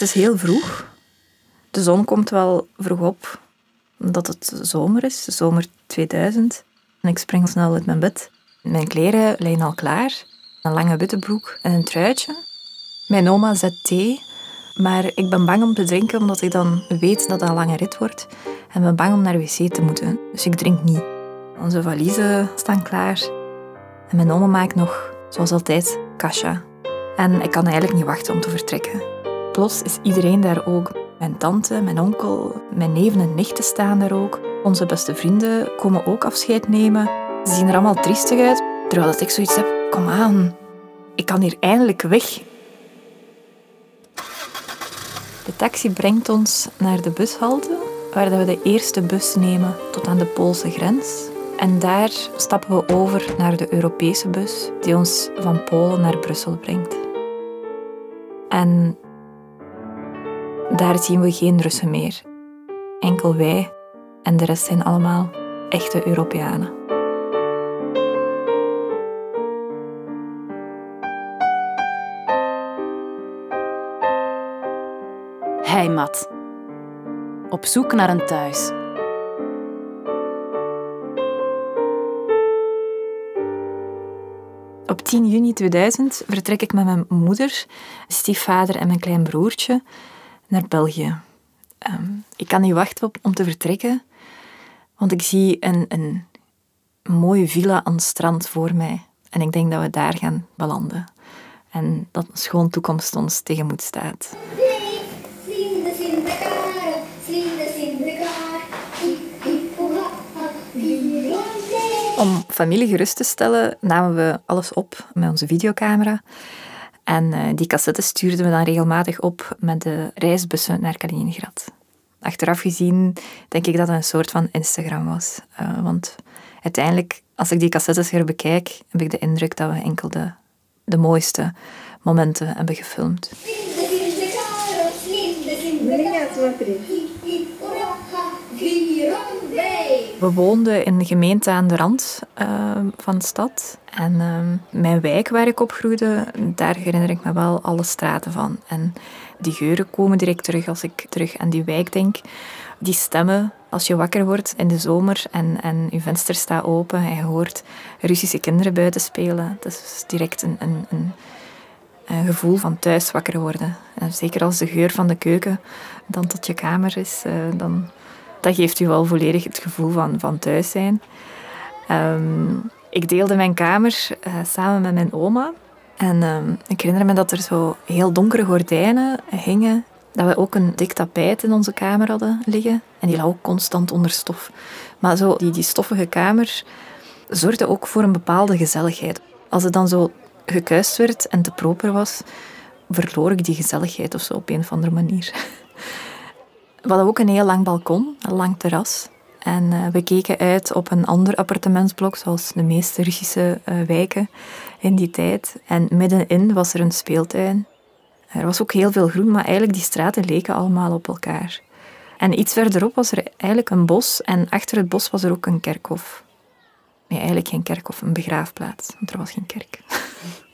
Het is heel vroeg. De zon komt wel vroeg op, omdat het zomer is, zomer 2000. En ik spring snel uit mijn bed. Mijn kleren liggen al klaar. Een lange witte broek en een truitje. Mijn oma zet thee, maar ik ben bang om te drinken omdat ik dan weet dat het een lange rit wordt. En ben bang om naar wc te moeten. Dus ik drink niet. Onze valiezen staan klaar. En mijn oma maakt nog, zoals altijd, kasha. En ik kan eigenlijk niet wachten om te vertrekken. Plots is iedereen daar ook. Mijn tante, mijn onkel, mijn neven en nichten staan daar ook. Onze beste vrienden komen ook afscheid nemen. Ze zien er allemaal triestig uit. Terwijl dat ik zoiets heb, kom aan, ik kan hier eindelijk weg. De taxi brengt ons naar de bushalte, waar we de eerste bus nemen tot aan de Poolse grens. En daar stappen we over naar de Europese bus, die ons van Polen naar Brussel brengt. En daar zien we geen Russen meer. Enkel wij en de rest zijn allemaal echte Europeanen. Heimat. Op zoek naar een thuis. Op 10 juni 2000 vertrek ik met mijn moeder, stiefvader en mijn klein broertje naar België. Ehm, ik kan niet wachten om te vertrekken, want ik zie een, een mooie villa aan het strand voor mij. En ik denk dat we daar gaan belanden. En dat een schoon toekomst ons tegemoet staat. Om familie gerust te stellen, namen we alles op met onze videocamera. En uh, die cassettes stuurden we dan regelmatig op met de reisbussen naar Kaliningrad. Achteraf gezien denk ik dat het een soort van Instagram was. Uh, want uiteindelijk, als ik die cassettes weer bekijk, heb ik de indruk dat we enkel de, de mooiste momenten hebben gefilmd. We woonden in de gemeente aan de rand uh, van de stad. En uh, mijn wijk waar ik opgroeide, daar herinner ik me wel alle straten van. En die geuren komen direct terug als ik terug aan die wijk denk. Die stemmen, als je wakker wordt in de zomer en, en je venster staat open en je hoort Russische kinderen buiten spelen. Dat is direct een, een, een, een gevoel van thuis wakker worden. En zeker als de geur van de keuken dan tot je kamer is, uh, dan dat geeft u wel volledig het gevoel van, van thuis zijn. Ehm, ik deelde mijn kamer uh, samen met mijn oma. En um, ik herinner me dat er zo heel donkere gordijnen hingen. Dat we ook een dik tapijt in onze kamer hadden liggen. En die lag ook constant onder stof. Maar zo, die, die stoffige kamer zorgde ook voor een bepaalde gezelligheid. Als het dan zo gekuist werd en te proper was, verloor ik die gezelligheid of zo op een of andere manier. We hadden ook een heel lang balkon, een lang terras. En uh, we keken uit op een ander appartementsblok, zoals de meeste Russische uh, wijken in die tijd. En middenin was er een speeltuin. Er was ook heel veel groen, maar eigenlijk die straten leken allemaal op elkaar. En iets verderop was er eigenlijk een bos en achter het bos was er ook een kerkhof. Nee, eigenlijk geen kerkhof, een begraafplaats, want er was geen kerk.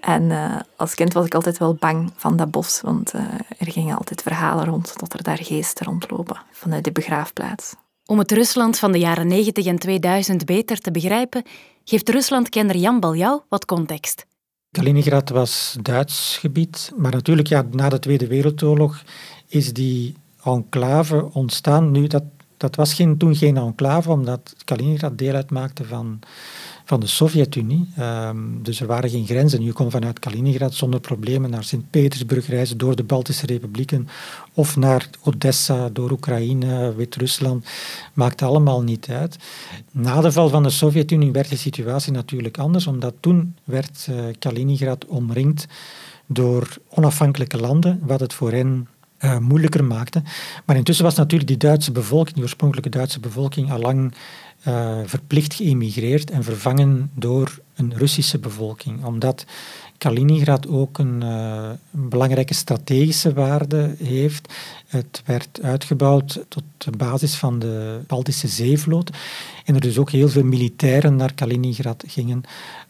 En uh, als kind was ik altijd wel bang van dat bos, want uh, er gingen altijd verhalen rond dat er daar geesten rondlopen vanuit de begraafplaats. Om het Rusland van de jaren 90 en 2000 beter te begrijpen, geeft Ruslandkenner Jan Baljau wat context. Kaliningrad was Duits gebied, maar natuurlijk ja, na de Tweede Wereldoorlog is die enclave ontstaan. Nu, dat, dat was geen, toen geen enclave, omdat Kaliningrad deel uitmaakte van van de Sovjet-Unie. Ehm, dus er waren geen grenzen. Je kon vanuit Kaliningrad zonder problemen naar Sint-Petersburg reizen door de Baltische republieken of naar Odessa door Oekraïne, Wit-Rusland. Maakte allemaal niet uit. Na de val van de Sovjet-Unie werd de situatie natuurlijk anders, omdat toen werd uh, Kaliningrad omringd door onafhankelijke landen, wat het voor hen uh, moeilijker maakte. Maar intussen was natuurlijk die Duitse bevolking, die oorspronkelijke Duitse bevolking, al lang uh, verplicht geëmigreerd en vervangen door een Russische bevolking. Omdat Kaliningrad ook een, uh, een, belangrijke strategische waarde heeft. Het werd uitgebouwd tot de basis van de Baltische zeevloot. En er dus ook heel veel militairen naar Kaliningrad gingen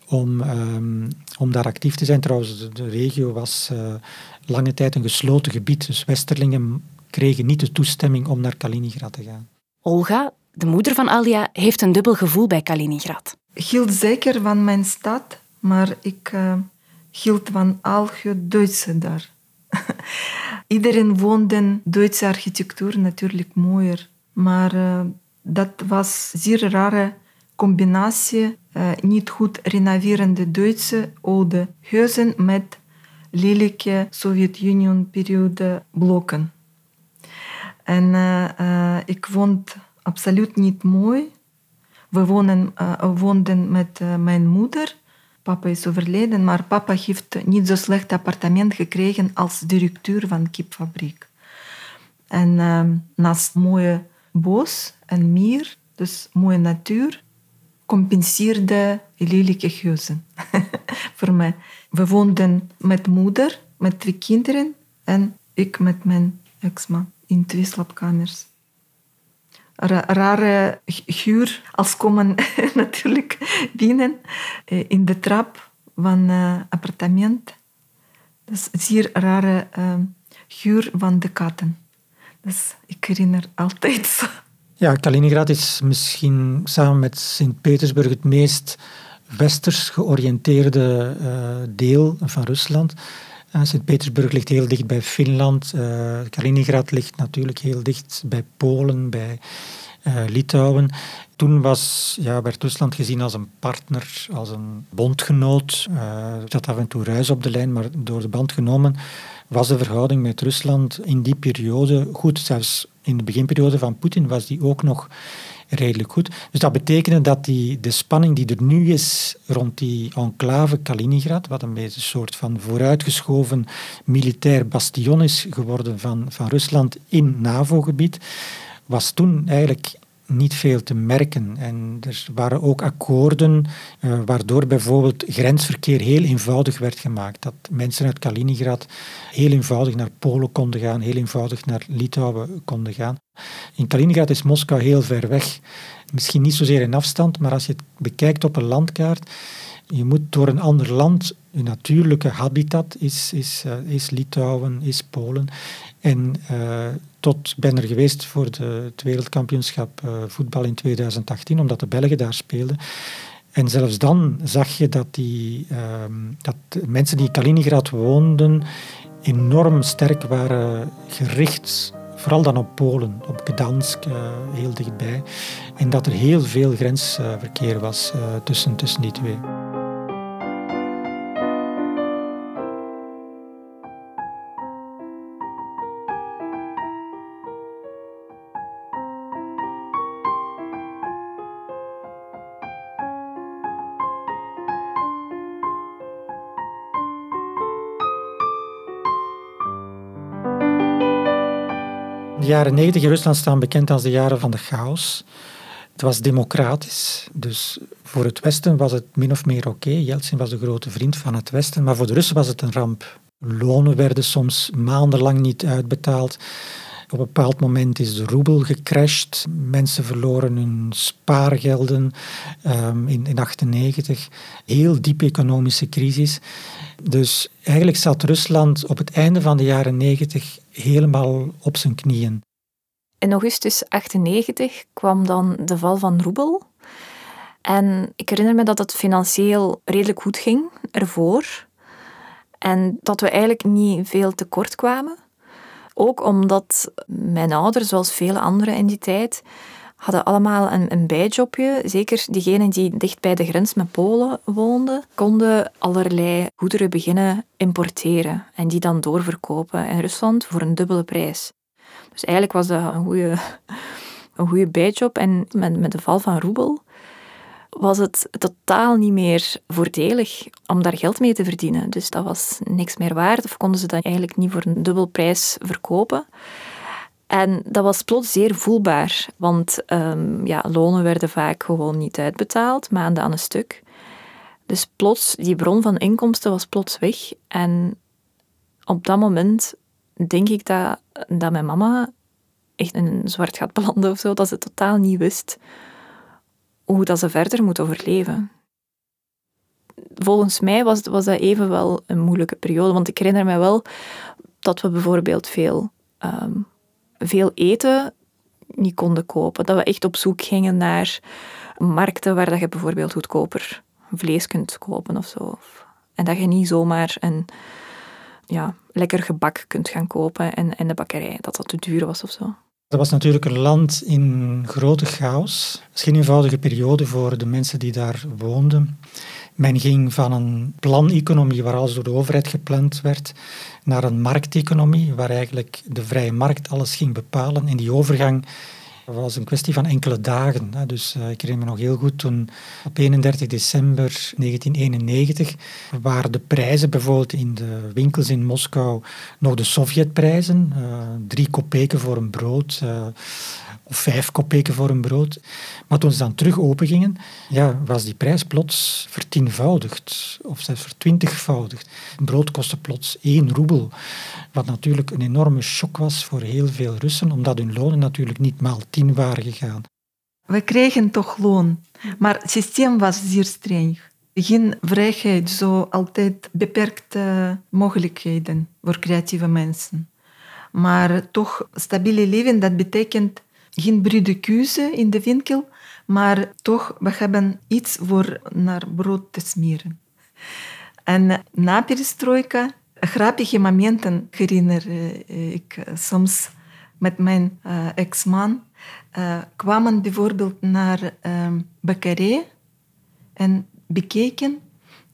om, ehm, om daar actief te zijn. Trouwens, de, regio was uh, lange tijd een gesloten gebied, dus Westerlingen kregen niet de toestemming om naar Kaliningrad te gaan. Olga, de moeder van Alia, heeft een dubbel gevoel bij Kaliningrad. Ik hield zeker van mijn stad, maar ik hield van al het Duitse daar. Iedereen woonde Duitse architectuur natuurlijk mooier, maar uh, dat was een zeer rare combinatie. Uh, niet goed renoverende Duitse oude huizen met lelijke Sovjet-Unie-periode blokken. En ik vond absoluut niet mooi. We wonen, woonden met mijn moeder. Papa is overleden, maar papa heeft niet zo slecht appartement gekregen als directeur van kipfabriek. En naast mooie bos en meer, dus mooie natuur, compenseerde lelijke huizen voor mij. We woonden met moeder, met twee kinderen en ik met mijn ex-man in twee slaapkamers. Rare huur als komen natuurlijk binnen eh, in de trap van het uh, appartement. Dus zeer rare uh, huur van de katten. Dus ik herinner altijd. Ja, Kaliningrad is misschien samen met Sint-Petersburg het meest westers georiënteerde uh, deel van Rusland. Uh, Sint-Petersburg ligt heel dicht bij Finland. Uh, Kaliningrad ligt natuurlijk heel dicht bij Polen, bij Litouwen. Toen was, ja, werd Rusland gezien als een partner, als een bondgenoot. er zat af en toe ruis op de lijn, maar door de band genomen was de verhouding met Rusland in die periode goed. Zelfs in de beginperiode van Poetin was die ook nog redelijk goed. Dus dat betekende dat die, de spanning die er nu is rond die enclave Kaliningrad, wat een beetje een soort van vooruitgeschoven militair bastion is geworden van, van Rusland in NAVO-gebied, was toen eigenlijk niet veel te merken. En er waren ook akkoorden uh, waardoor bijvoorbeeld grensverkeer heel eenvoudig werd gemaakt. Dat mensen uit Kaliningrad heel eenvoudig naar Polen konden gaan, heel eenvoudig naar Litouwen konden gaan. In Kaliningrad is Moskou heel ver weg. Misschien niet zozeer in afstand, maar als je het bekijkt op een landkaart, je moet door een ander land, je natuurlijke habitat is, is, uh, is Litouwen, is Polen. En uh, tot ben er geweest voor de, het wereldkampioenschap uh, voetbal in 2018, omdat de Belgen daar speelden. En zelfs dan zag je dat, die, uh, dat mensen die in Kaliningrad woonden enorm sterk waren gericht, vooral dan op Polen, op Gdansk, uh, heel dichtbij. En dat er heel veel grensverkeer was tussen, tussen die twee. De jaren 90 in Rusland staan bekend als de jaren van de chaos. Het was democratisch, dus voor het Westen was het min of meer oké. Yeltsin was de grote vriend van het Westen, maar voor de Russen was het een ramp. Lonen werden soms maandenlang niet uitbetaald. Op een bepaald moment is de roebel gecrashed. Mensen verloren hun spaargelden um, in 1998. Heel diepe economische crisis. Dus eigenlijk zat Rusland op het einde van de jaren 90 helemaal op zijn knieën. In augustus 98 kwam dan de val van roebel. En ik herinner me dat het financieel redelijk goed ging ervoor. En dat we eigenlijk niet veel tekort kwamen. Ook omdat mijn ouders, zoals vele anderen in die tijd, hadden allemaal een, een bijjobje. Zeker diegenen die dicht bij de grens met Polen woonden, konden allerlei goederen beginnen importeren en die dan doorverkopen in Rusland voor een dubbele prijs. Dus eigenlijk was dat een goede, een goede bijjob. En met, met de val van roebel was het totaal niet meer voordelig om daar geld mee te verdienen. Dus dat was niks meer waard of konden ze dat eigenlijk niet voor een dubbel prijs verkopen. En dat was plots zeer voelbaar, want um, ja, lonen werden vaak gewoon niet uitbetaald, maanden aan een stuk. Dus plots, die bron van inkomsten was plots weg. En op dat moment denk ik dat, dat mijn mama echt in een zwart gat belandde of zo, dat ze totaal niet wist hoe dat ze verder moet overleven. volgens mij was, was dat even wel een moeilijke periode. Want ik herinner me wel dat we bijvoorbeeld veel, ehm, veel eten niet konden kopen. Dat we echt op zoek gingen naar markten waar dat je bijvoorbeeld goedkoper vlees kunt kopen of zo. En dat je niet zomaar een ja, lekker gebak kunt gaan kopen en, en de bakkerij, dat dat te duur was of zo. Dat was natuurlijk een land in grote chaos. Het is eenvoudige periode voor de mensen die daar woonden. Men ging van een planeconomie waar alles door de overheid gepland werd, naar een markteconomie waar eigenlijk de vrije markt alles ging bepalen. En die overgang dat was een kwestie van enkele dagen. Dus uh, ik herinner me nog heel goed toen op 31 december 1991 waren de prijzen bijvoorbeeld in de winkels in Moskou nog de Sovjetprijzen. Uh, drie kopeken voor een brood. Of vijf kopeken voor een brood. Maar toen ze dan terug open gingen, ja, was die prijs plots vertienvoudigd of zelfs vertwintigvoudigd. Een brood kostte plots één roebel, wat natuurlijk een enorme shock was voor heel veel Russen, omdat hun lonen natuurlijk niet maal tien waren gegaan. We kregen toch loon, maar het systeem was zeer streng. Geen vrijheid, zo altijd beperkte mogelijkheden voor creatieve mensen. Maar toch stabiele leven, dat betekent geen brede in de winkel, maar toch, we hebben iets voor naar brood te smeren. En na perestroika, grappige momenten herinner eh, ik soms met mijn ex-man. Kwamen bijvoorbeeld naar uh, bakkerij en bekeken,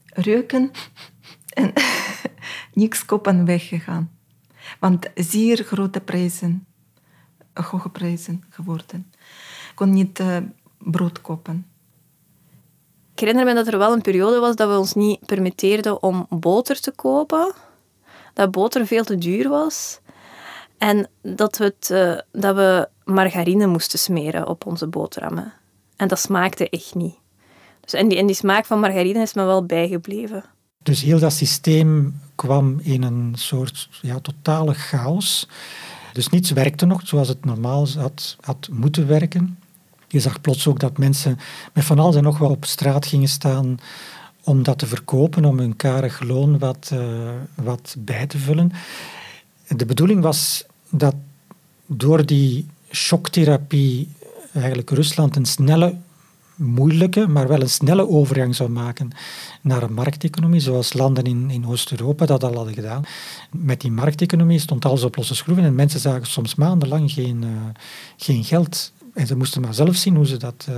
reuken en niks kopen weggegaan. Want zeer grote prijzen hoge prijzen geworden. Ik kon niet uh, brood kopen. Ik herinner me dat er wel een periode was dat we ons niet permitteerden om boter te kopen. Dat boter veel te duur was. En dat we, het, uh, dat we margarine moesten smeren op onze boterhammen. En dat smaakte echt niet. Dus en, die, en die smaak van margarine is me wel bijgebleven. Dus heel dat systeem kwam in een soort ja, totale chaos. Dus niets werkte nog zoals het normaal had, had moeten werken. Je zag plots ook dat mensen met van alles en nog wat op straat gingen staan om dat te verkopen, om hun karig loon wat, uh, wat bij te vullen. De bedoeling was dat door die shocktherapie eigenlijk Rusland een snelle moeilijke, maar wel een snelle overgang zou maken naar een markteconomie, zoals landen in, in Oost-Europa dat al hadden gedaan. Met die markteconomie stond alles op losse schroeven en mensen zagen soms maandenlang geen, uh, geen geld. En ze moesten maar zelf zien hoe ze, dat, uh,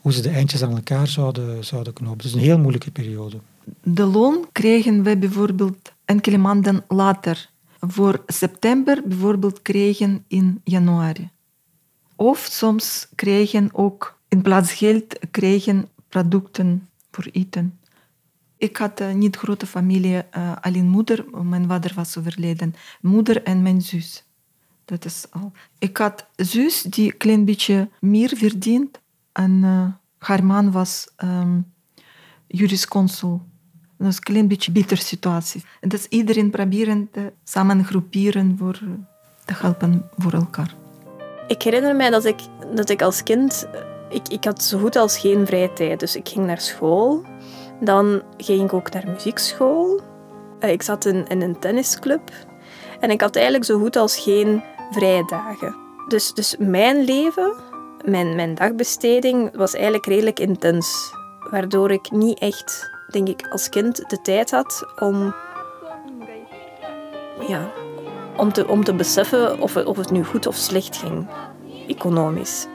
hoe ze de eindjes aan elkaar zouden, zouden knopen. Dus een heel moeilijke periode. De loon kregen we bijvoorbeeld enkele maanden later. Voor september bijvoorbeeld kregen in januari. Of soms kregen ook in plaats geld kregen producten voor eten. Ik had uh, niet grote familie, uh, alleen moeder. Mijn vader was overleden. Moeder en mijn zus. Dat is al. Ik had zus die een klein beetje meer verdient. En uh, haar man was um, jurisconsul. Dat is een klein beetje bitter situatie. En dus iedereen proberen te samen groeperen voor te helpen voor elkaar. Ik herinner mij dat ik, dat ik als kind ik, ik had zo goed als geen vrije tijd. Dus ik ging naar school. Dan ging ik ook naar muziekschool. Eh, ik zat in, in een tennisclub. En ik had eigenlijk zo goed als geen vrije dagen. Dus, dus mijn leven, mijn, mijn dagbesteding, was eigenlijk redelijk intens. Waardoor ik niet echt, denk ik, als kind de tijd had om, ja, om, te, om te beseffen of of het nu goed of slecht ging, economisch.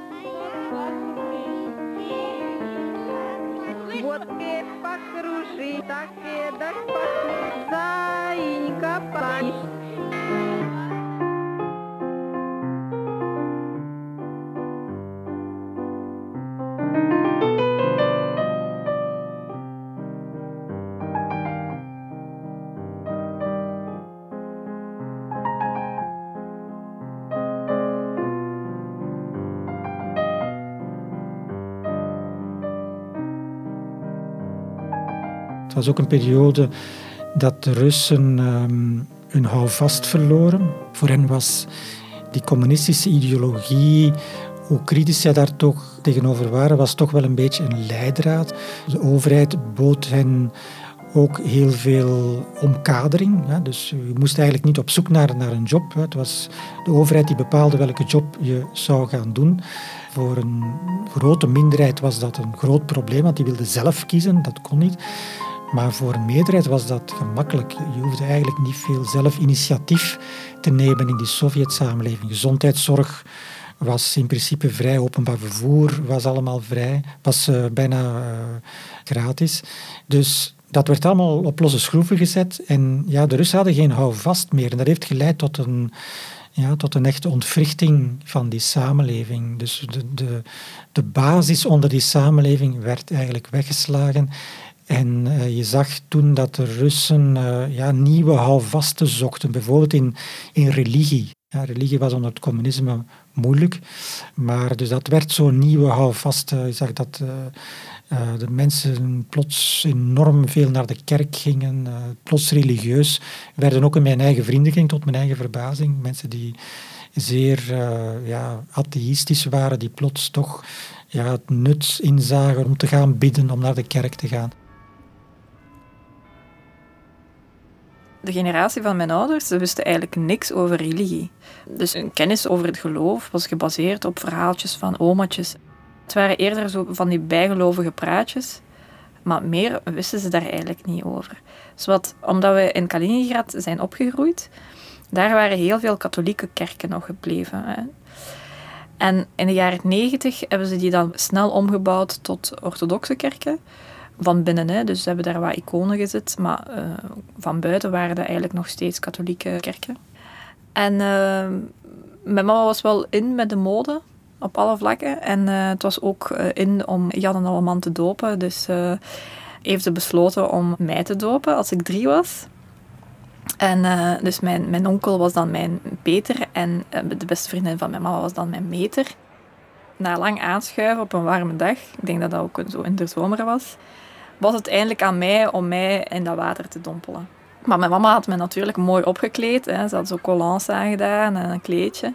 Was ook een periode dat de Russen um, hun houvast verloren. Voor hen was die communistische ideologie hoe kritisch zij daar toch tegenover waren, was toch wel een beetje een leidraad. De overheid bood hen ook heel veel omkadering. Dus je moest eigenlijk niet op zoek naar, naar een job. Het was de overheid die bepaalde welke job je zou gaan doen. Voor een grote minderheid was dat een groot probleem, want die wilde zelf kiezen, dat kon niet. Maar voor een meerderheid was dat gemakkelijk. Je hoefde eigenlijk niet veel zelf initiatief te nemen in die Sovjet-samenleving. Gezondheidszorg was in principe vrij, openbaar vervoer was allemaal vrij, was uh, bijna uh, gratis. Dus dat werd allemaal op losse schroeven gezet. En ja, de Russen hadden geen houvast meer. En dat heeft geleid tot een, ja, tot een echte ontwrichting van die samenleving. Dus de, de, de basis onder die samenleving werd eigenlijk weggeslagen. En uh, je zag toen dat de Russen uh, ja, nieuwe houvasten zochten, bijvoorbeeld in, in religie. Ja, religie was onder het communisme moeilijk, maar dus dat werd zo'n nieuwe houvast. je zag dat uh, de mensen plots enorm veel naar de kerk gingen, plots religieus. Werden ook in mijn eigen vriendenkring, tot mijn eigen verbazing, mensen die zeer ja, atheïstisch waren, die plots toch ja, het nut inzagen om te gaan bidden, om naar de kerk te gaan. De generatie van mijn ouders, ze wisten eigenlijk niks over religie. Dus hun kennis over het geloof was gebaseerd op verhaaltjes van omaatjes. Het waren eerder zo van die bijgelovige praatjes, maar meer wisten ze daar eigenlijk niet over. Dus wat, omdat we in Kaliningrad zijn opgegroeid, daar waren heel veel katholieke kerken nog gebleven. Hè. En in de jaren negentig hebben ze die dan snel omgebouwd tot orthodoxe kerken van binnen. Hè. Dus ze hebben daar wat iconen gezet, maar uh, van buiten waren dat eigenlijk nog steeds katholieke kerken. En uh, mijn mama was wel in met de mode op alle vlakken. En uh, het was ook in om Jan en Alleman te dopen. Dus heeft ze besloten om mij te dopen als ik drie was. En dus mijn, mijn onkel was dan mijn Peter en de beste vriendin van mijn mama was dan mijn meter. Na lang aanschuiven op een warme dag, ik denk dat dat ook zo in de zomer was, was het eindelijk aan mij om mij in dat water te dompelen. Maar mijn mama had me natuurlijk mooi opgekleed. Hè. Ze had zo collants aangedaan en een kleedje.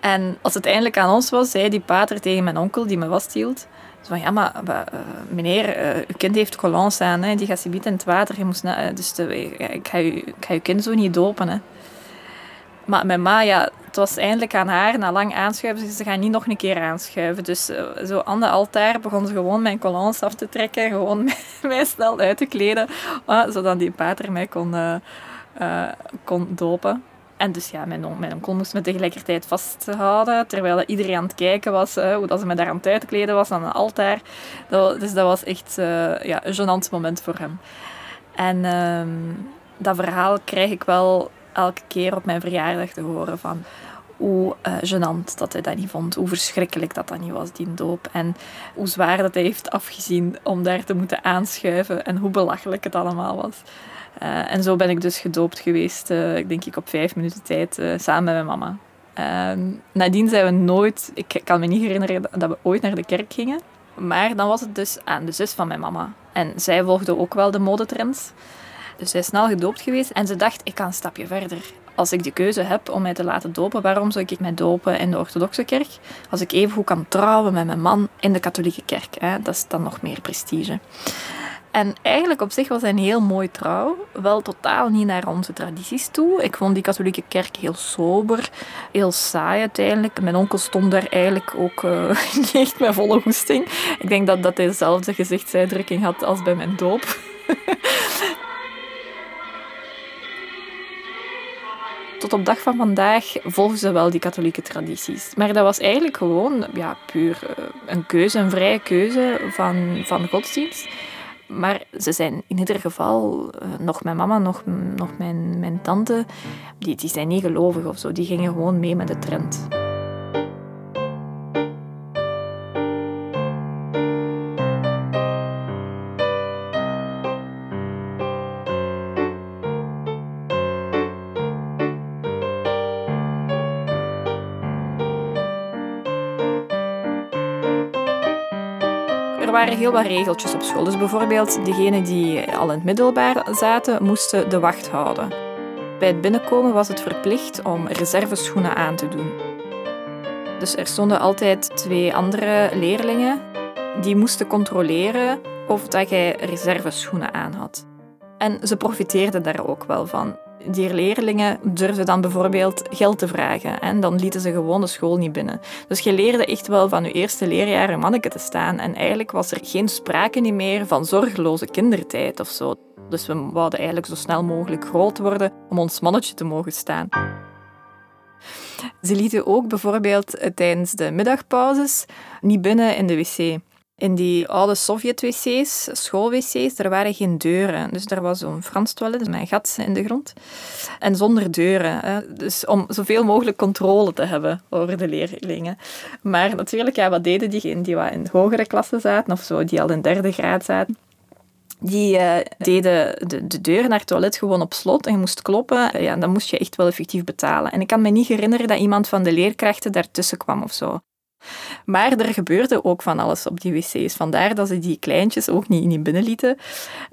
En als het eindelijk aan ons was, zei die pater tegen mijn onkel die me vasthield. Van, ja, maar uh, meneer, uh, uw kind heeft collants aan. Hè. Die gaat ze in het water. Je moest, dus ik, ga ik ga uw kind zo niet dopen. Hè. Maar mijn ma, ja, het was eindelijk aan haar, na lang aanschuiven, ze gaan niet nog een keer aanschuiven. Dus uh, zo aan de altaar begon ze gewoon mijn collants af te trekken, gewoon mij snel uit te kleden, uh, zodat die pater mij kon, uh, kon dopen. En dus ja, mijn, mijn onkel moest me tegelijkertijd vasthouden, terwijl iedereen aan het kijken was, hoe dat ze me daar aan het uitkleden was aan een altaar. Dus dat was echt ja, een gênant moment voor hem. En ehm, dat verhaal krijg ik wel elke keer op mijn verjaardag te horen van hoe uh, gênant dat hij dat niet vond, hoe verschrikkelijk dat dat niet was, die doop. En hoe zwaar dat hij heeft afgezien om daar te moeten aanschuiven en hoe belachelijk het allemaal was. Uh, en zo ben ik dus gedoopt geweest, uh, denk ik op vijf minuten tijd, samen met mijn mama. nadien zijn we nooit, ik kan me niet herinneren dat we ooit naar de kerk gingen. Maar dan was het dus aan de zus van mijn mama. En zij volgde ook wel de modetrends. Dus zij is snel gedoopt geweest en ze dacht, ik kan een stapje verder. Als ik de keuze heb om mij te laten dopen, waarom zou ik mij dopen in de orthodoxe kerk? Als ik even goed kan trouwen met mijn man in de katholieke kerk. Hè? Dat is dan nog meer prestige. En eigenlijk op zich was hij een heel mooi trouw. Wel totaal niet naar onze tradities toe. Ik vond die katholieke kerk heel sober, heel saai uiteindelijk. Mijn onkel stond daar eigenlijk ook uh, niet echt met volle goesting. Ik denk dat, dat hij dezelfde gezichtsuitdrukking had als bij mijn doop. tot op dag van vandaag volgen ze wel die katholieke tradities. Maar dat was eigenlijk gewoon ja, puur eh, een keuze, een vrije keuze van, van godsdienst. Maar ze zijn in ieder geval, eh, nog mijn mama, nog, nog mijn, mijn tante, die, die zijn niet gelovig of zo. Die gingen gewoon mee met de trend. Waren heel wat regeltjes op school. Dus bijvoorbeeld degenen die al in het middelbaar zaten, moesten de wacht houden. Bij het binnenkomen was het verplicht om reserveschoenen aan te doen. Dus er stonden altijd twee andere leerlingen die moesten controleren of dat jij reserveschoenen aan had. En ze profiteerden daar ook wel van. Die leerlingen durfden dan bijvoorbeeld geld te vragen en dan lieten ze gewoon de school niet binnen. Dus je leerde echt wel van je eerste leerjaar een manneke te staan en eigenlijk was er geen sprake niet meer van zorgeloze kindertijd of zo. Dus we wouden eigenlijk zo snel mogelijk groot worden om ons mannetje te mogen staan. Ze lieten ook bijvoorbeeld tijdens de middagpauzes niet binnen in de wc. In die oude Sovjet-wc's, school-wc's, er waren geen deuren. Dus er was zo'n Frans toilet met een gat in de grond. En zonder deuren. Hè. Dus om zoveel mogelijk controle te hebben over de leerlingen. Maar natuurlijk, ja, wat deden diegenen die wat in hogere klassen zaten, of zo, die al in derde graad zaten? Die uh, deden de, de deur naar het toilet gewoon op slot en je moest kloppen. Ja, dan moest je echt wel effectief betalen. En ik kan me niet herinneren dat iemand van de leerkrachten daartussen kwam of zo. Maar er gebeurde ook van alles op die wc's. Vandaar dat ze die kleintjes ook niet, niet binnenlieten.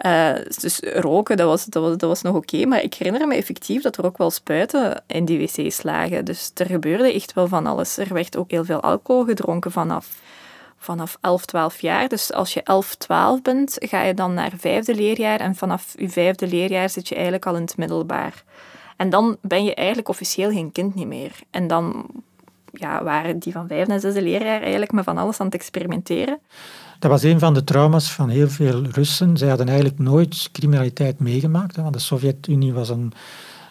Uh, dus roken, dat was, dat was, dat was nog oké. maar ik herinner me effectief dat er ook wel spuiten in die wc's lagen. Dus er gebeurde echt wel van alles. Er werd ook heel veel alcohol gedronken vanaf vanaf 11, 12 jaar. Dus als je 11, 12 bent, ga je dan naar vijfde leerjaar en vanaf je vijfde leerjaar zit je eigenlijk al in het middelbaar. En dan ben je eigenlijk officieel geen kind niet meer. En dan ja, waren die van vijfde en zesde leerjaar eigenlijk met van alles aan het experimenteren. Dat was een van de trauma's van heel veel Russen. Zij hadden eigenlijk nooit criminaliteit meegemaakt, want de Sovjet-Unie was een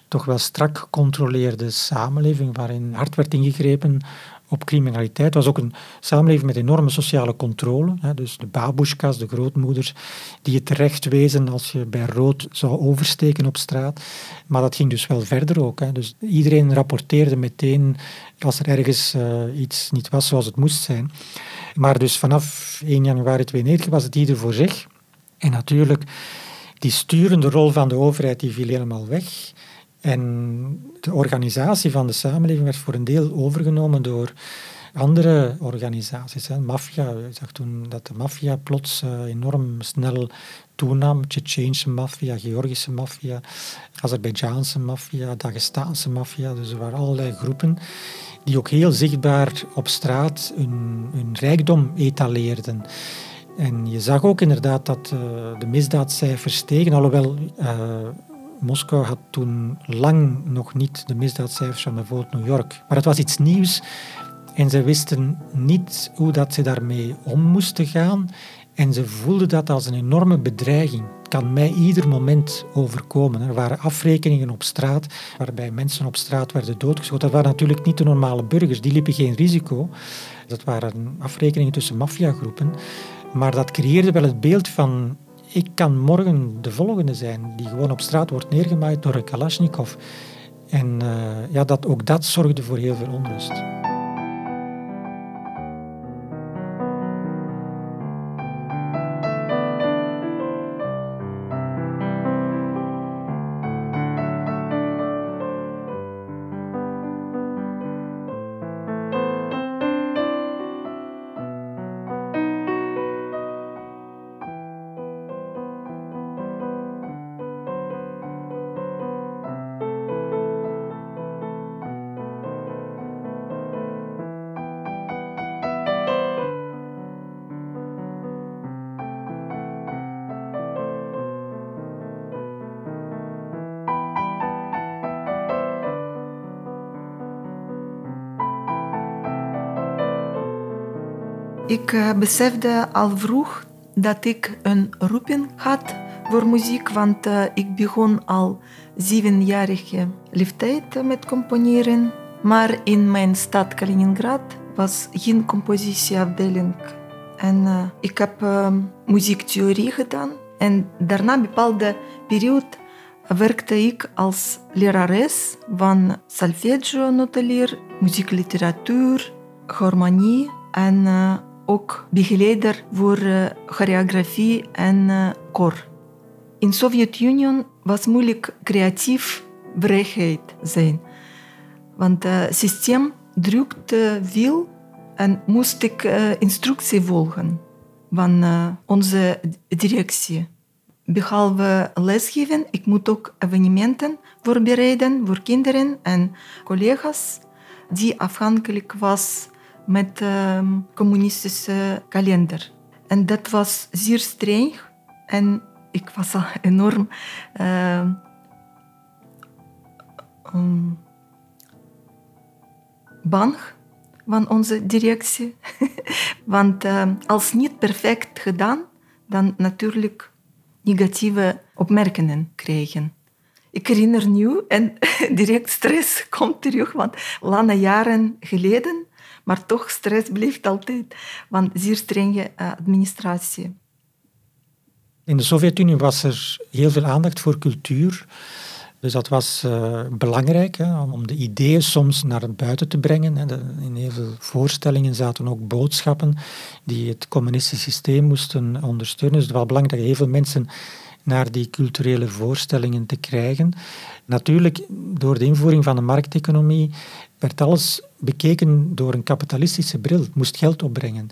toch wel strak gecontroleerde samenleving waarin hard werd ingegrepen op criminaliteit. Het was ook een samenleving met enorme sociale controle. Hè. Dus de babushkas, de grootmoeders, die je terecht wezen als je bij rood zou oversteken op straat. Maar dat ging dus wel verder ook. Hè. Dus iedereen rapporteerde meteen als er ergens uh, iets niet was zoals het moest zijn. Maar dus vanaf 1 januari 1992 was het ieder voor zich. En natuurlijk, die sturende rol van de overheid die viel helemaal weg. En de organisatie van de samenleving werd voor een deel overgenomen door andere organisaties. Maffia, je zag toen dat de maffia plots uh, enorm snel toenam. Tsjetsjeense maffia, Georgische maffia, Azerbeidzjaanse maffia, Dagestaanse maffia. Dus er waren allerlei groepen die ook heel zichtbaar op straat hun, hun rijkdom etaleerden. En je zag ook inderdaad dat uh, de misdaadcijfers stegen, alhoewel uh, Moskou had toen lang nog niet de misdaadcijfers van bijvoorbeeld New York. Maar het was iets nieuws en ze wisten niet hoe dat ze daarmee om moesten gaan. En ze voelden dat als een enorme bedreiging. Het kan mij ieder moment overkomen. Er waren afrekeningen op straat, waarbij mensen op straat werden doodgeschoten. Dat waren natuurlijk niet de normale burgers, die liepen geen risico. Dat waren afrekeningen tussen maffiagroepen. Maar dat creëerde wel het beeld van ik kan morgen de volgende zijn die gewoon op straat wordt neergemaaid door een Kalashnikov. En uh, ja, dat, ook dat zorgde voor heel veel onrust. Ik uh, besefte al vroeg dat ik een roeping had voor muziek, want uh, ik begon al zevenjarige leeftijd met componeren. Maar in mijn stad Kaliningrad was geen compositieafdeling. En uh, ik heb muziektheorie gedaan. En daarna bepaalde periode werkte ik als lerares van solfeggio, noteleer, muziekliteratuur, harmonie en ook begeleider voor uh, choreografie en uh, koor. In Sovjet-Unie was moeilijk creatief vrijheid zijn. Want het systeem drukte veel en moest ik instructie volgen van onze directie. Behalve lesgeven, ik moet ook evenementen voorbereiden voor kinderen en collega's die afhankelijk was met de communistische kalender. En dat was zeer streng. En ik was al enorm uh, um, bang van onze directie. Want als niet perfect gedaan, dan natuurlijk negatieve opmerkingen krijgen. Ik herinner nu en direct stress komt terug, want lange jaren geleden, maar toch stress blijft altijd, want zeer strenge uh, administratie. In de Sovjet-Unie was er heel veel aandacht voor cultuur. Dus dat was uh, belangrijk hè, om de ideeën soms naar buiten te brengen. Hè. In heel veel voorstellingen zaten ook boodschappen die het communistische systeem moesten ondersteunen. Dus het was belangrijk dat heel veel mensen naar die culturele voorstellingen te krijgen. Natuurlijk, door de invoering van de markteconomie werd alles bekeken door een kapitalistische bril. Het moest geld opbrengen.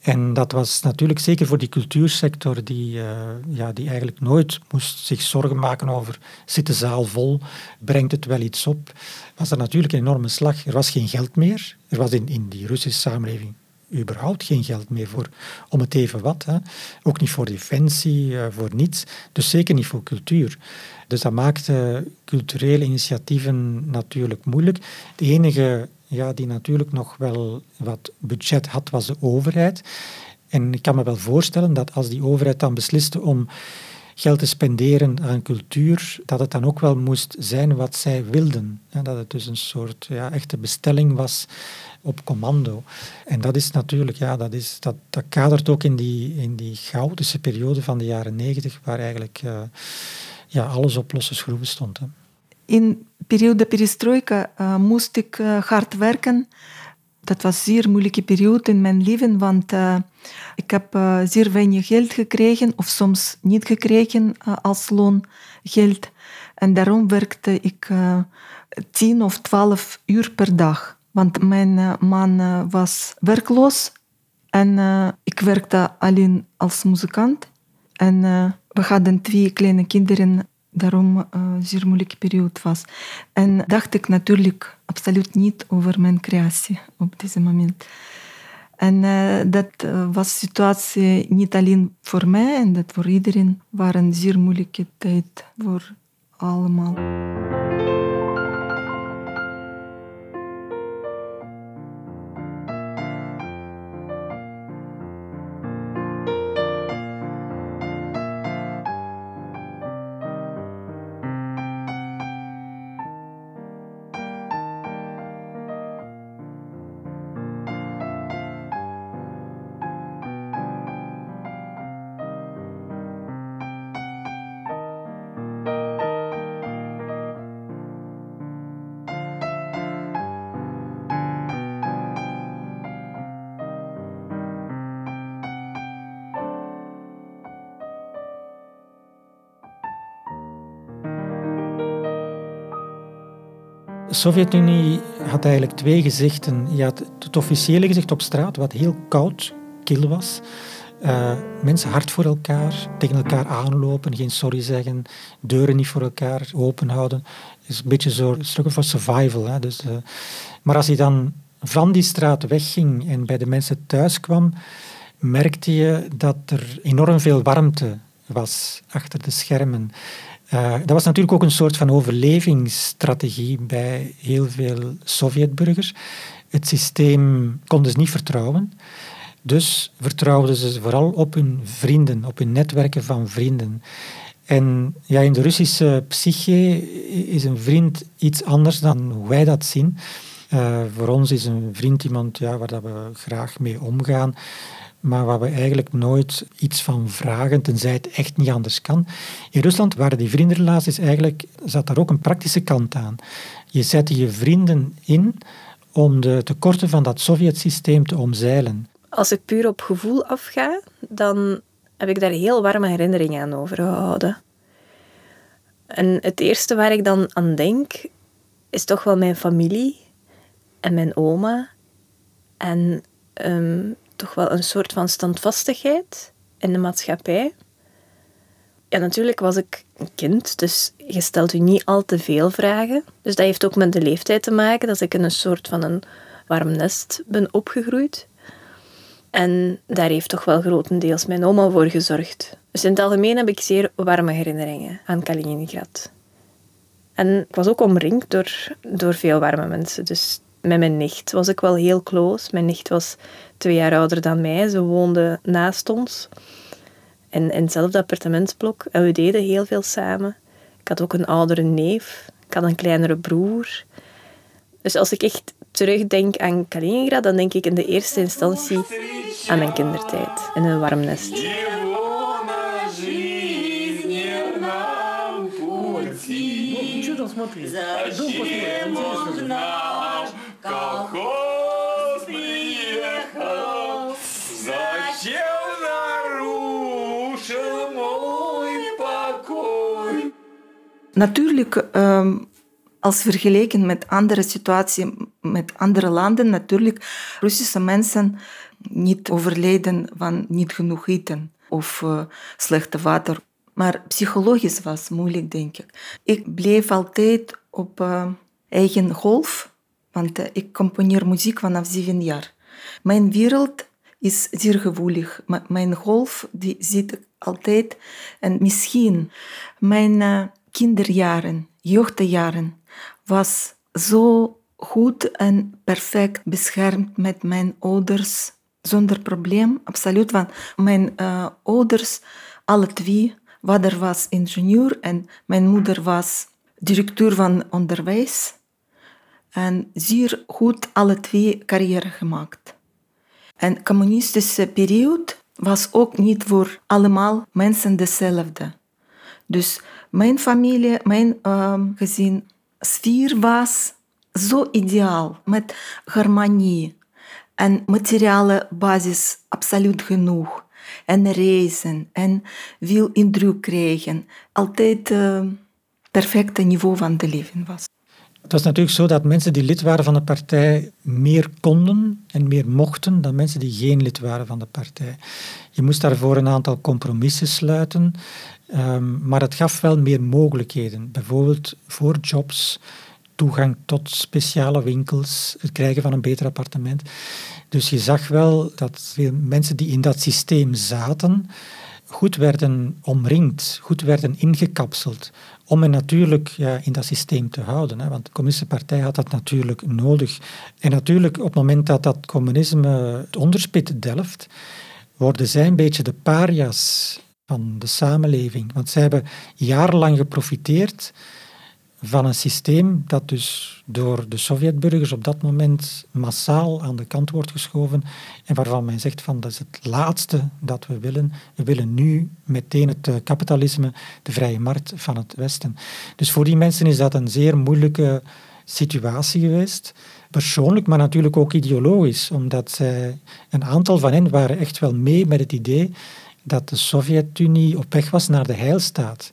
En dat was natuurlijk zeker voor die cultuursector, die, uh, ja, die eigenlijk nooit moest zich zorgen maken over zit de zaal vol, brengt het wel iets op, was er natuurlijk een enorme slag. Er was geen geld meer. Er was in, in die Russische samenleving überhaupt geen geld meer voor om het even wat. Hè. Ook niet voor defensie, uh, voor niets. Dus zeker niet voor cultuur. Dus dat maakte culturele initiatieven natuurlijk moeilijk. De enige ja, die natuurlijk nog wel wat budget had, was de overheid. En ik kan me wel voorstellen dat als die overheid dan besliste om geld te spenderen aan cultuur, dat het dan ook wel moest zijn wat zij wilden. Dat het dus een soort ja, echte bestelling was op commando. En dat is natuurlijk, ja, dat, is, dat, dat kadert ook in die, in die periode van de jaren negentig, waar eigenlijk uh, ja, alles op losse schroeven stond. Hè. In periode perestroika uh, moest ik uh, hard werken. Dat was een zeer moeilijke periode in mijn leven, want ik heb zeer weinig geld gekregen, of soms niet gekregen als loongeld. En daarom werkte ik tien of twaalf uur per dag. Want mijn man was werkloos en ik werkte alleen als muzikant. En we hadden twee kleine kinderen daarom een uh, zeer moeilijke periode was. En dacht ik natuurlijk absoluut niet over mijn creatie op dit moment. En uh, dat uh, was situatie niet alleen voor mij en dat voor iedereen was een zeer moeilijke tijd voor allemaal. Sovjet-Unie had eigenlijk twee gezichten. Je had het officiële gezicht op straat, wat heel koud, kil was. Uh, mensen hard voor elkaar, tegen elkaar aanlopen, geen sorry zeggen, deuren niet voor elkaar open houden. is een beetje zo'n struggle for survival. Hè. Dus, uh, maar als je dan van die straat wegging en bij de mensen thuis kwam, merkte je dat er enorm veel warmte was achter de schermen. Uh, dat was natuurlijk ook een soort van overlevingsstrategie bij heel veel Sovjetburgers. Het systeem konden ze niet vertrouwen. Dus vertrouwden ze vooral op hun vrienden, op hun netwerken van vrienden. En ja, in de Russische psyche is een vriend iets anders dan hoe wij dat zien. Uh, voor ons is een vriend iemand ja, waar dat we graag mee omgaan maar waar we eigenlijk nooit iets van vragen, tenzij het echt niet anders kan. In Rusland waren die vriendenrelaties eigenlijk, zat daar ook een praktische kant aan. Je zette je vrienden in om de tekorten van dat Sovjet-systeem te omzeilen. Als ik puur op gevoel afga, dan heb ik daar heel warme herinneringen aan overgehouden. En het eerste waar ik dan aan denk, is toch wel mijn familie en mijn oma. En um, toch wel een soort van standvastigheid in de maatschappij. Ja, natuurlijk was ik een kind, dus je stelt je niet al te veel vragen. Dus dat heeft ook met de leeftijd te maken, dat ik in een soort van een, warm nest ben opgegroeid. En daar heeft toch wel grotendeels mijn oma voor gezorgd. Dus in het algemeen heb ik zeer warme herinneringen aan Kaliningrad. En ik was ook omringd door, door veel warme mensen. Dus met mijn nicht was ik wel heel close. Mijn nicht was twee jaar ouder dan mij. Ze woonde naast ons. In, in hetzelfde appartementsblok. En we deden heel veel samen. Ik had ook een oudere neef. Ik had een kleinere broer. Dus als ik echt terugdenk aan Kaliningrad, dan denk ik in de eerste instantie aan mijn kindertijd in een warm nest. Natuurlijk, um, als vergeleken met andere situaties, met andere landen, natuurlijk, Russische mensen niet overleden van niet genoeg eten of uh, slechte water. Maar psychologisch was het moeilijk, denk ik. Ik bleef altijd op uh, eigen golf, want uh, ik componeer muziek vanaf zeven jaar. Mijn wereld is zeer gevoelig. Mijn golf die zit altijd. En misschien mijn kinderjaren, jeugdjaren, was zo goed en perfect beschermd met mijn ouders. Zonder probleem, absoluut. Want mijn uh, ouders, alle twee, vader was ingenieur en mijn moeder was directeur van onderwijs. En zeer goed alle twee carrière gemaakt. En communistische periode was ook niet voor allemaal mensen dezelfde. Dus mijn familie, mijn uh, gezin, sfeer was zo ideaal, met harmonie en materiale basis absoluut genoeg. En reizen en veel indruk krijgen. Altijd het uh, perfecte niveau van de leven was. Het was natuurlijk zo dat mensen die lid waren van de partij meer konden en meer mochten dan mensen die geen lid waren van de partij. Je moest daarvoor een aantal compromissen sluiten, um, maar het gaf wel meer mogelijkheden. Bijvoorbeeld voor jobs, toegang tot speciale winkels, het krijgen van een beter appartement. Dus je zag wel dat veel mensen die in dat systeem zaten, goed werden omringd, goed werden ingekapseld, om hen natuurlijk ja, in dat systeem te houden. Hè, want de communistische partij had dat natuurlijk nodig. En natuurlijk, op het moment dat dat communisme het onderspit delft, worden zij een beetje de paria's van de samenleving. Want zij hebben jarenlang geprofiteerd van een systeem dat dus door de Sovjetburgers op dat moment massaal aan de kant wordt geschoven en waarvan men zegt van dat is het laatste dat we willen. We willen nu meteen het eh, kapitalisme, de vrije markt van het Westen. Dus voor die mensen is dat een zeer moeilijke situatie geweest. Persoonlijk, maar natuurlijk ook ideologisch, omdat zij, een aantal van hen waren echt wel mee met het idee dat de Sovjet-Unie op weg was naar de heilstaat.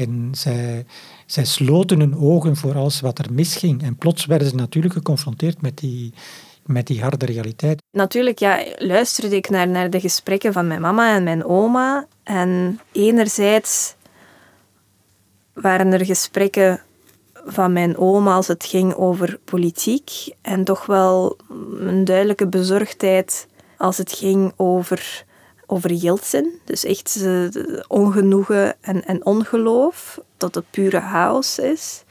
En zij zij sloten hun ogen voor alles wat er misging. En plots werden ze natuurlijk geconfronteerd met die, met die harde realiteit. Natuurlijk ja, luisterde ik naar, naar de gesprekken van mijn mama en mijn oma. En enerzijds waren er gesprekken van mijn oma als het ging over politiek. En toch wel een duidelijke bezorgdheid als het ging over over Yeltsin. Dus echt ongenoegen en, en ongeloof, dat het pure chaos is.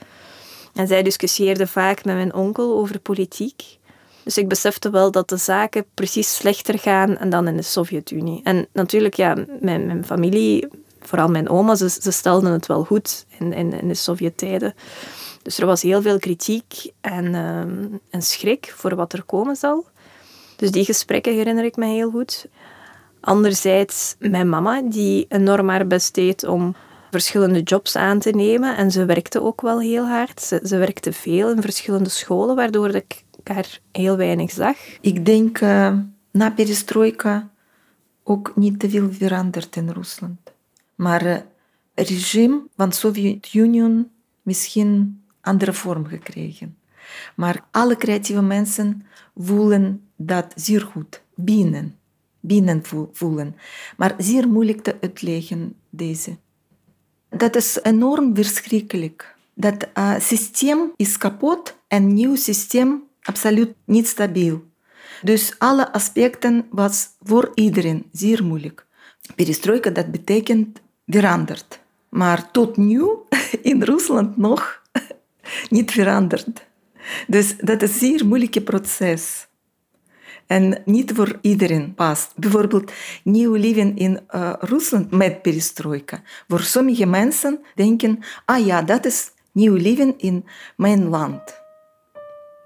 En zij discussieerde vaak met mijn onkel over politiek. Dus ik besefte wel dat de zaken precies slechter gaan dan in de Sovjet-Unie. En natuurlijk, ja, mijn, mijn familie, vooral mijn oma, ze, stelden het wel goed in, in, de Sovjet-tijden. Dus er was heel veel kritiek en, uh, en schrik voor wat er komen zal. Dus die gesprekken herinner ik me heel goed. Anderzijds mijn mama, die enorm haar best deed om verschillende jobs aan te nemen. En ze werkte ook wel heel hard. Ze, ze werkte veel in verschillende scholen, waardoor ik haar heel weinig zag. Ik denk uh, na perestroika ook niet te veel veranderd in Rusland. Maar het uh, regime van de Sovjet-Unie misschien andere vorm gekregen. Maar alle creatieve mensen voelen dat zeer goed binnen binnen voelen. Maar zeer moeilijk te uitleggen, deze. Dat is enorm verschrikkelijk. Dat uh, systeem is kapot en nieuw systeem absoluut niet stabiel. Dus alle aspecten was voor iedereen zeer moeilijk. Perestroika, dat betekent veranderd. Maar tot nu in Rusland nog niet veranderd. Dus dat is een zeer moeilijk proces. En niet voor iedereen past. Bijvoorbeeld nieuw leven in uh, Rusland met perestroika. Voor sommige mensen denken, ah ja, dat is nieuw leven in mijn land.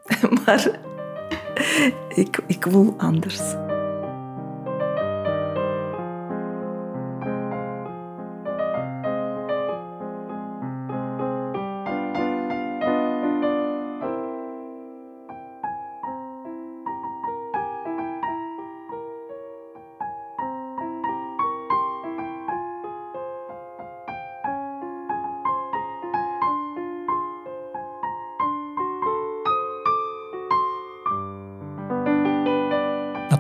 maar ik, ik voel anders.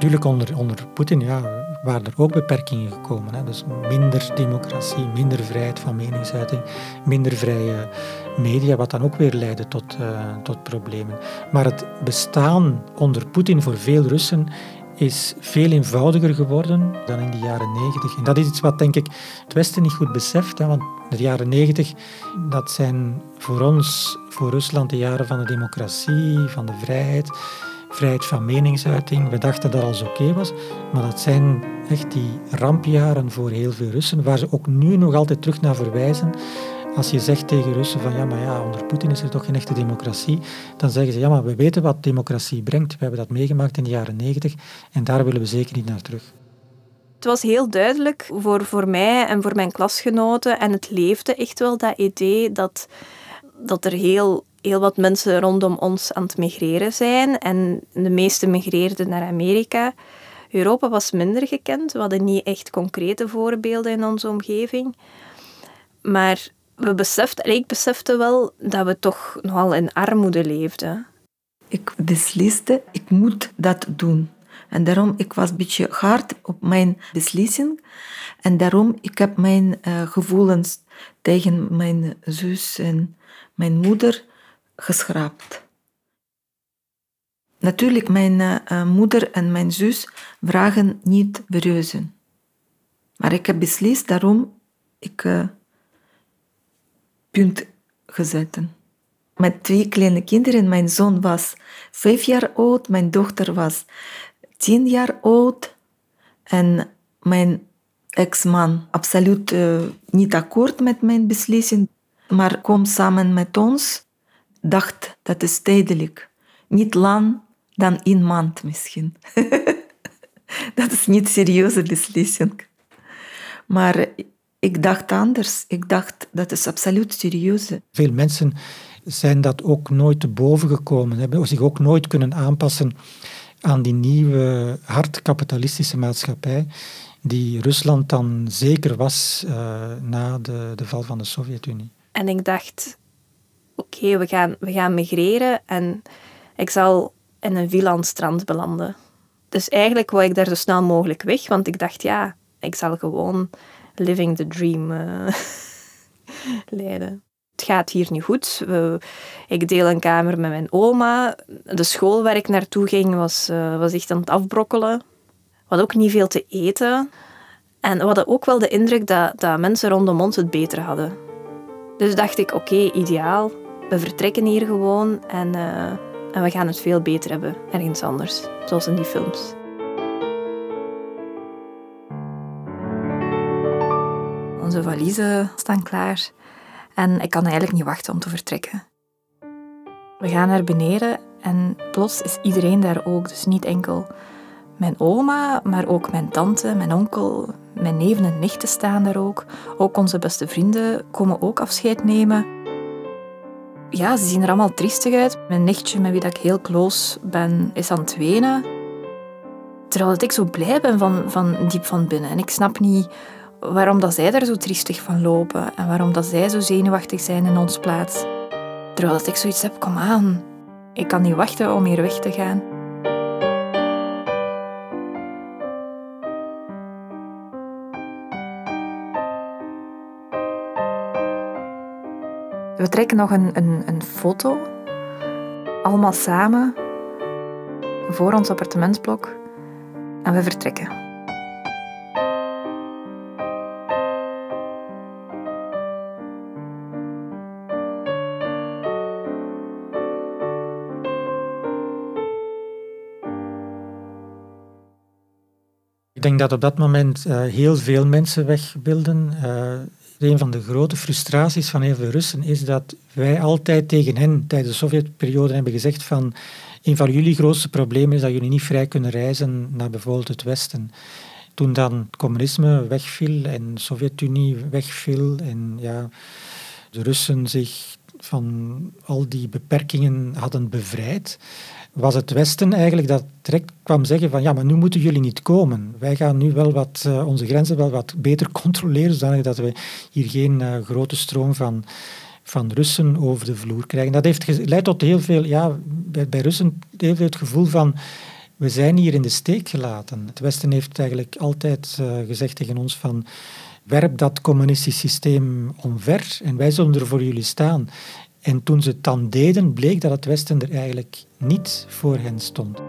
Natuurlijk onder, onder Poetin ja, waren er ook beperkingen gekomen. Hè. Dus minder democratie, minder vrijheid van meningsuiting, minder vrije media, wat dan ook weer leidde tot, uh, tot problemen. Maar het bestaan onder Poetin voor veel Russen is veel eenvoudiger geworden dan in de jaren negentig. En dat is iets wat denk ik het Westen niet goed beseft. Hè, want de jaren negentig, dat zijn voor ons, voor Rusland, de jaren van de democratie, van de vrijheid vrijheid van meningsuiting. We dachten dat alles oké was, maar dat zijn echt die rampjaren voor heel veel Russen, waar ze ook nu nog altijd terug naar verwijzen. Als je zegt tegen Russen van ja, maar ja, onder Poetin is er toch geen echte democratie, dan zeggen ze ja, maar we weten wat democratie brengt. We hebben dat meegemaakt in de jaren negentig en daar willen we zeker niet naar terug. Het was heel duidelijk voor, voor mij en voor mijn klasgenoten en het leefde echt wel dat idee dat, dat er heel heel wat mensen rondom ons aan het migreren zijn. En de meeste migreerden naar Amerika. Europa was minder gekend. We hadden niet echt concrete voorbeelden in onze omgeving. Maar we beseften, ik besefte wel dat we toch nogal in armoede leefden. Ik besliste, ik moet dat doen. En daarom ik was een beetje hard op mijn beslissing. En daarom ik heb mijn uh, gevoelens tegen mijn zus en mijn moeder geschraapt. Natuurlijk, mijn uh, moeder en mijn zus vragen niet bereuzen. Maar ik heb beslist daarom ik uh, punt gezet. Met twee kleine kinderen. Mijn zoon was vijf jaar oud, mijn dochter was tien jaar oud. En mijn ex-man absoluut niet akkoord met mijn beslissing, maar kom samen met ons dacht dat is tijdelijk. Niet lang dan een maand misschien. dat is niet een serieuze beslissing. Maar ik dacht anders. Ik dacht dat is absoluut serieus. Veel mensen zijn dat ook nooit te boven gekomen, hebben zich ook nooit kunnen aanpassen aan die nieuwe hard kapitalistische maatschappij die Rusland dan zeker was uh, na de, de val van de Sovjet-Unie. En ik dacht, oké, we, gaan, we gaan migreren en ik zal in een aan strand belanden. Dus eigenlijk wou ik daar zo snel mogelijk weg, want ik dacht, ja, ik zal gewoon living the dream uh, leiden. Het gaat hier niet goed. ik deel een kamer met mijn oma. De school waar ik naartoe ging was, uh, was echt aan het afbrokkelen. We hadden ook niet veel te eten. En we hadden ook wel de indruk dat, dat mensen rondom ons het beter hadden. Dus dacht ik, oké, ideaal we vertrekken hier gewoon en, uh, en we gaan het veel beter hebben ergens anders, zoals in die films. Onze valiezen staan klaar en ik kan eigenlijk niet wachten om te vertrekken. We gaan naar beneden en plots is iedereen daar ook, dus niet enkel mijn oma, maar ook mijn tante, mijn onkel, mijn neven en nichten staan daar ook. Ook onze beste vrienden komen ook afscheid nemen ja, ze zien er allemaal triestig uit. Mijn nichtje, met wie ik heel close ben, is aan het wenen. Terwijl ik zo blij ben van, van diep van binnen. En ik snap niet waarom dat zij daar zo triestig van lopen. En waarom dat zij zo zenuwachtig zijn in ons plaats. Terwijl ik zoiets heb, kom aan. Ik kan niet wachten om hier weg te gaan. We trekken nog een, een, een foto, allemaal samen, voor ons appartementsblok en we vertrekken. Ik denk dat op dat moment uh, heel veel mensen weg wilden. Uh, een van de grote frustraties van heel veel Russen is dat wij altijd tegen hen tijdens de Sovjetperiode hebben gezegd van een van jullie grootste problemen is dat jullie niet vrij kunnen reizen naar bijvoorbeeld het Westen. Toen dan het communisme wegviel en de Sovjet-Unie wegviel en ja, de Russen zich van al die beperkingen hadden bevrijd, was het Westen eigenlijk dat direct kwam zeggen van ja, maar nu moeten jullie niet komen. Wij gaan nu wel wat, uh, onze grenzen wel wat beter controleren, zodat we hier geen uh, grote stroom van, van Russen over de vloer krijgen. Dat heeft geleid tot heel veel, ja, bij, Russen veel het gevoel van we zijn hier in de steek gelaten. Het Westen heeft eigenlijk altijd uh, gezegd tegen ons van werp dat communistisch systeem omver en wij zullen er voor jullie staan. En toen ze het dan deden, bleek dat het Westen er eigenlijk niet voor hen stond.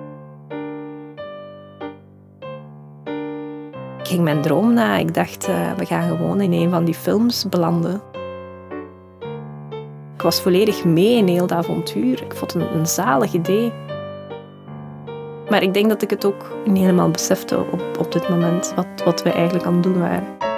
Ik ging mijn droom na. Ik dacht, uh, we gaan gewoon in een van die films belanden. Ik was volledig mee in heel dat avontuur. Ik vond het een, een zalig idee. Maar ik denk dat ik het ook niet helemaal besefte op, op dit moment, wat, wat we eigenlijk aan het doen waren.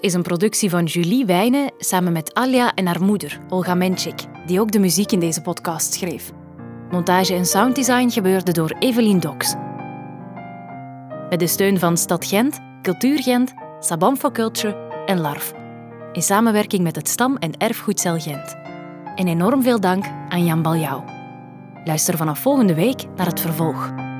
Is een productie van Julie Wijnen samen met Alia en haar moeder, Olga Menchik, die ook de muziek in deze podcast schreef. Montage en sounddesign gebeurde door Evelien Dox. Met de steun van Stad Gent, Cultuur Gent, Sabam for Culture en LARF. In samenwerking met het Stam- en Erfgoedcel Gent. En enorm veel dank aan Jan Baljouw. Luister vanaf volgende week naar het vervolg.